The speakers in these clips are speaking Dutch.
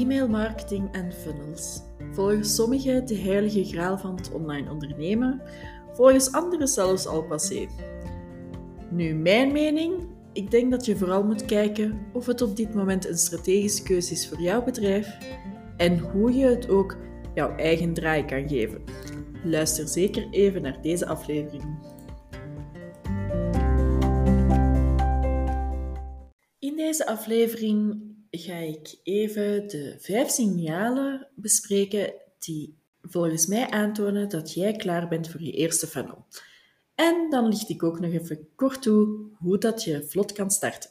E-mail marketing en funnels. Volgens sommigen de heilige graal van het online ondernemen, volgens anderen zelfs al passé. Nu, mijn mening, ik denk dat je vooral moet kijken of het op dit moment een strategische keuze is voor jouw bedrijf en hoe je het ook jouw eigen draai kan geven. Luister zeker even naar deze aflevering. In deze aflevering ga ik even de vijf signalen bespreken die volgens mij aantonen dat jij klaar bent voor je eerste funnel. En dan licht ik ook nog even kort toe hoe dat je vlot kan starten.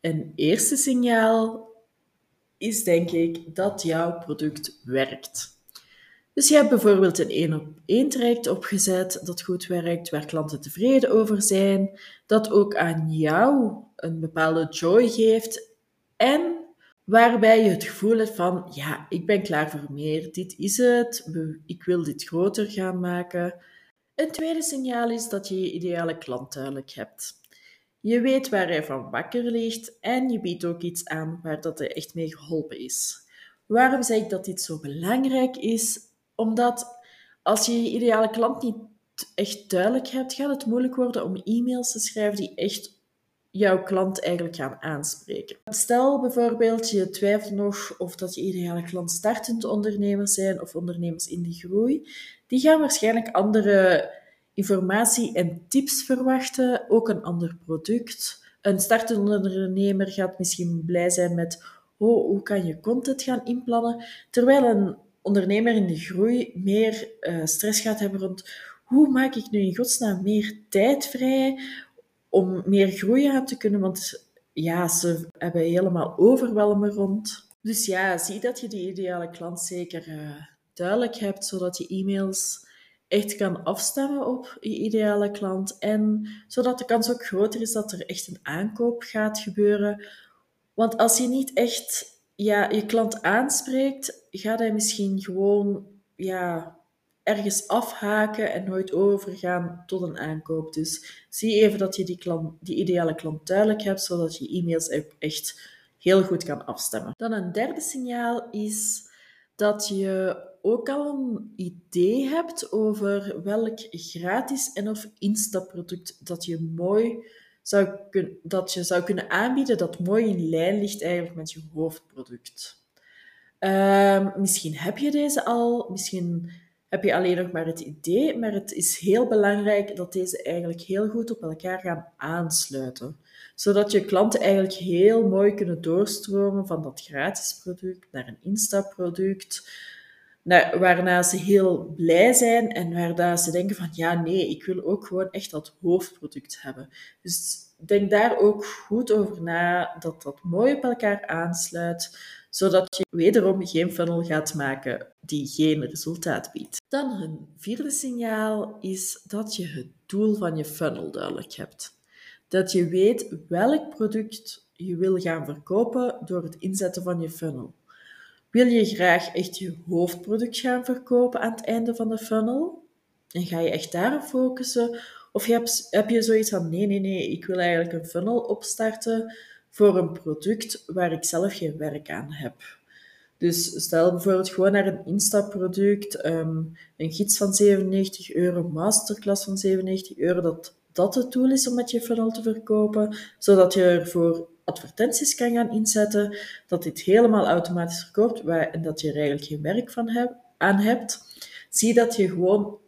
Een eerste signaal is denk ik dat jouw product werkt. Dus je hebt bijvoorbeeld een één op één traject opgezet dat goed werkt, waar klanten tevreden over zijn, dat ook aan jou een bepaalde joy geeft en waarbij je het gevoel hebt van, ja, ik ben klaar voor meer, dit is het, ik wil dit groter gaan maken. Een tweede signaal is dat je je ideale klant duidelijk hebt. Je weet waar hij van wakker ligt en je biedt ook iets aan waar dat hij echt mee geholpen is. Waarom zeg ik dat dit zo belangrijk is? Omdat als je je ideale klant niet echt duidelijk hebt, gaat het moeilijk worden om e-mails te schrijven die echt jouw klant eigenlijk gaan aanspreken. Stel bijvoorbeeld, je twijfelt nog of dat je ideale klant startende ondernemers zijn of ondernemers in de groei. Die gaan waarschijnlijk andere informatie en tips verwachten, ook een ander product. Een startende ondernemer gaat misschien blij zijn met oh, hoe kan je content gaan inplannen, terwijl een ondernemer in de groei meer uh, stress gaat hebben rond hoe maak ik nu in godsnaam meer tijd vrij om meer groei aan te kunnen, want ja, ze hebben helemaal overwelmen rond. Dus ja, zie dat je die ideale klant zeker uh, duidelijk hebt, zodat je e-mails echt kan afstemmen op je ideale klant en zodat de kans ook groter is dat er echt een aankoop gaat gebeuren. Want als je niet echt ja, je klant aanspreekt, gaat hij misschien gewoon ja, ergens afhaken en nooit overgaan tot een aankoop. Dus zie even dat je die, klant, die ideale klant duidelijk hebt, zodat je e-mails echt heel goed kan afstemmen. Dan een derde signaal is dat je ook al een idee hebt over welk gratis en of instapproduct dat je mooi zou dat je zou kunnen aanbieden dat mooi in lijn ligt eigenlijk met je hoofdproduct. Uh, misschien heb je deze al, misschien heb je alleen nog maar het idee, maar het is heel belangrijk dat deze eigenlijk heel goed op elkaar gaan aansluiten. Zodat je klanten eigenlijk heel mooi kunnen doorstromen van dat gratis product naar een instapproduct, naar, waarna ze heel blij zijn en waarna ze denken van ja, nee, ik wil ook gewoon echt dat hoofdproduct hebben. Dus denk daar ook goed over na dat dat mooi op elkaar aansluit, zodat je wederom geen funnel gaat maken die geen resultaat biedt. Dan een vierde signaal is dat je het doel van je funnel duidelijk hebt. Dat je weet welk product je wil gaan verkopen door het inzetten van je funnel. Wil je graag echt je hoofdproduct gaan verkopen aan het einde van de funnel? En ga je echt daarop focussen? Of heb, je zoiets van, nee, nee, nee, ik wil eigenlijk een funnel opstarten voor een product waar ik zelf geen werk aan heb. Dus stel bijvoorbeeld gewoon naar een instapproduct, um, een gids van 97 euro, masterclass van 97 euro, dat dat het doel is om met je funnel te verkopen, zodat je ervoor advertenties kan gaan inzetten, dat dit helemaal automatisch verkoopt en dat je er eigenlijk geen werk van aan hebt. Zie dat je gewoon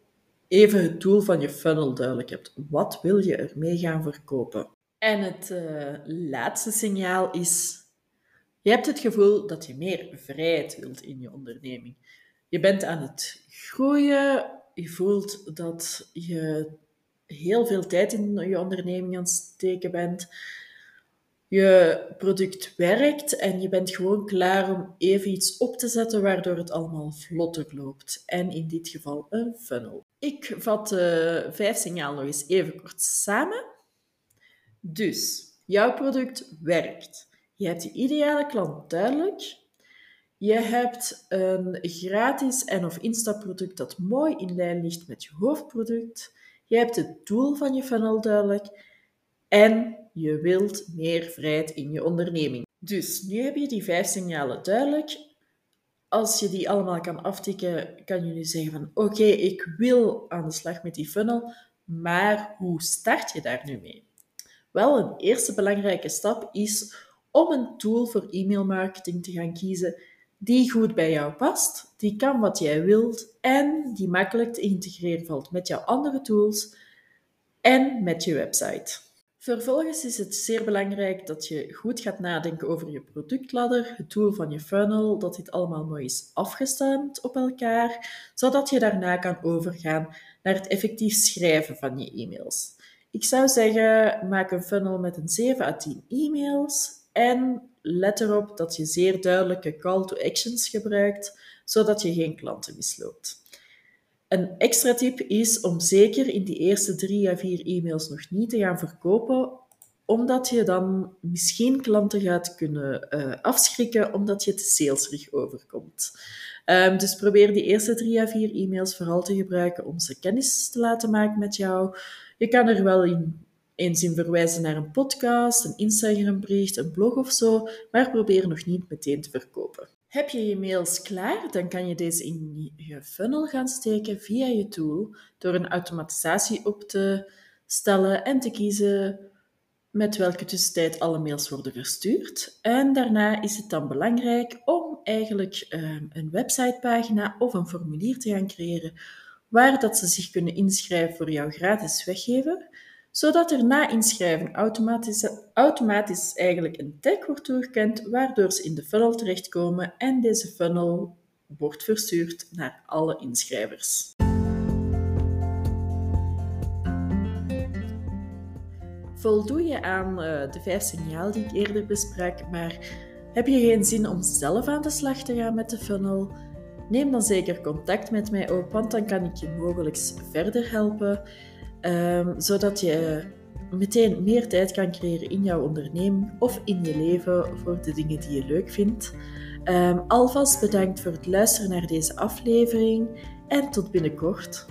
even het doel van je funnel duidelijk hebt. Wat wil je ermee gaan verkopen? En het uh, laatste signaal is, je hebt het gevoel dat je meer vrijheid wilt in je onderneming. Je bent aan het groeien, je voelt dat je heel veel tijd in je onderneming aan het steken bent. Je product werkt en je bent gewoon klaar om even iets op te zetten waardoor het allemaal vlotter loopt. En in dit geval een funnel. Ik vat de vijf signalen nog eens even kort samen. Dus, jouw product werkt. Je hebt je ideale klant duidelijk. Je hebt een gratis en of instapproduct dat mooi in lijn ligt met je hoofdproduct. Je hebt het doel van je funnel duidelijk. En je wilt meer vrijheid in je onderneming. Dus nu heb je die vijf signalen duidelijk. Als je die allemaal kan aftikken, kan je nu zeggen van oké, ik wil aan de slag met die funnel, maar hoe start je daar nu mee? Wel, een eerste belangrijke stap is om een tool voor e-mailmarketing te gaan kiezen die goed bij jou past, die kan wat jij wilt en die makkelijk te integreren valt met jouw andere tools en met je website. Vervolgens is het zeer belangrijk dat je goed gaat nadenken over je productladder, het doel van je funnel, dat dit allemaal mooi is afgestemd op elkaar, zodat je daarna kan overgaan naar het effectief schrijven van je e-mails. Ik zou zeggen, maak een funnel met een 7 à 10 e-mails en let erop dat je zeer duidelijke call to actions gebruikt, zodat je geen klanten misloopt. Een extra tip is om zeker in die eerste drie à vier e-mails nog niet te gaan verkopen, omdat je dan misschien klanten gaat kunnen uh, afschrikken omdat je te salesrig overkomt. Um, dus probeer die eerste drie à vier e-mails vooral te gebruiken om ze kennis te laten maken met jou. Je kan er wel in eens in verwijzen naar een podcast, een Instagrambericht, een blog of zo, maar probeer nog niet meteen te verkopen. Heb je je mails klaar, dan kan je deze in je funnel gaan steken via je tool door een automatisatie op te stellen en te kiezen met welke tussentijd alle mails worden verstuurd. En daarna is het dan belangrijk om eigenlijk um, een websitepagina of een formulier te gaan creëren waar dat ze zich kunnen inschrijven voor jouw gratis weggeven, zodat er na inschrijven automatisch, automatisch eigenlijk een tag wordt toegekend, waardoor ze in de funnel terechtkomen en deze funnel wordt verstuurd naar alle inschrijvers. Voldoe je aan uh, de vijf signalen die ik eerder besprak, maar heb je geen zin om zelf aan de slag te gaan met de funnel? Neem dan zeker contact met mij op, want dan kan ik je mogelijk verder helpen. Um, zodat je meteen meer tijd kan creëren in jouw onderneming of in je leven voor de dingen die je leuk vindt. Um, alvast bedankt voor het luisteren naar deze aflevering en tot binnenkort.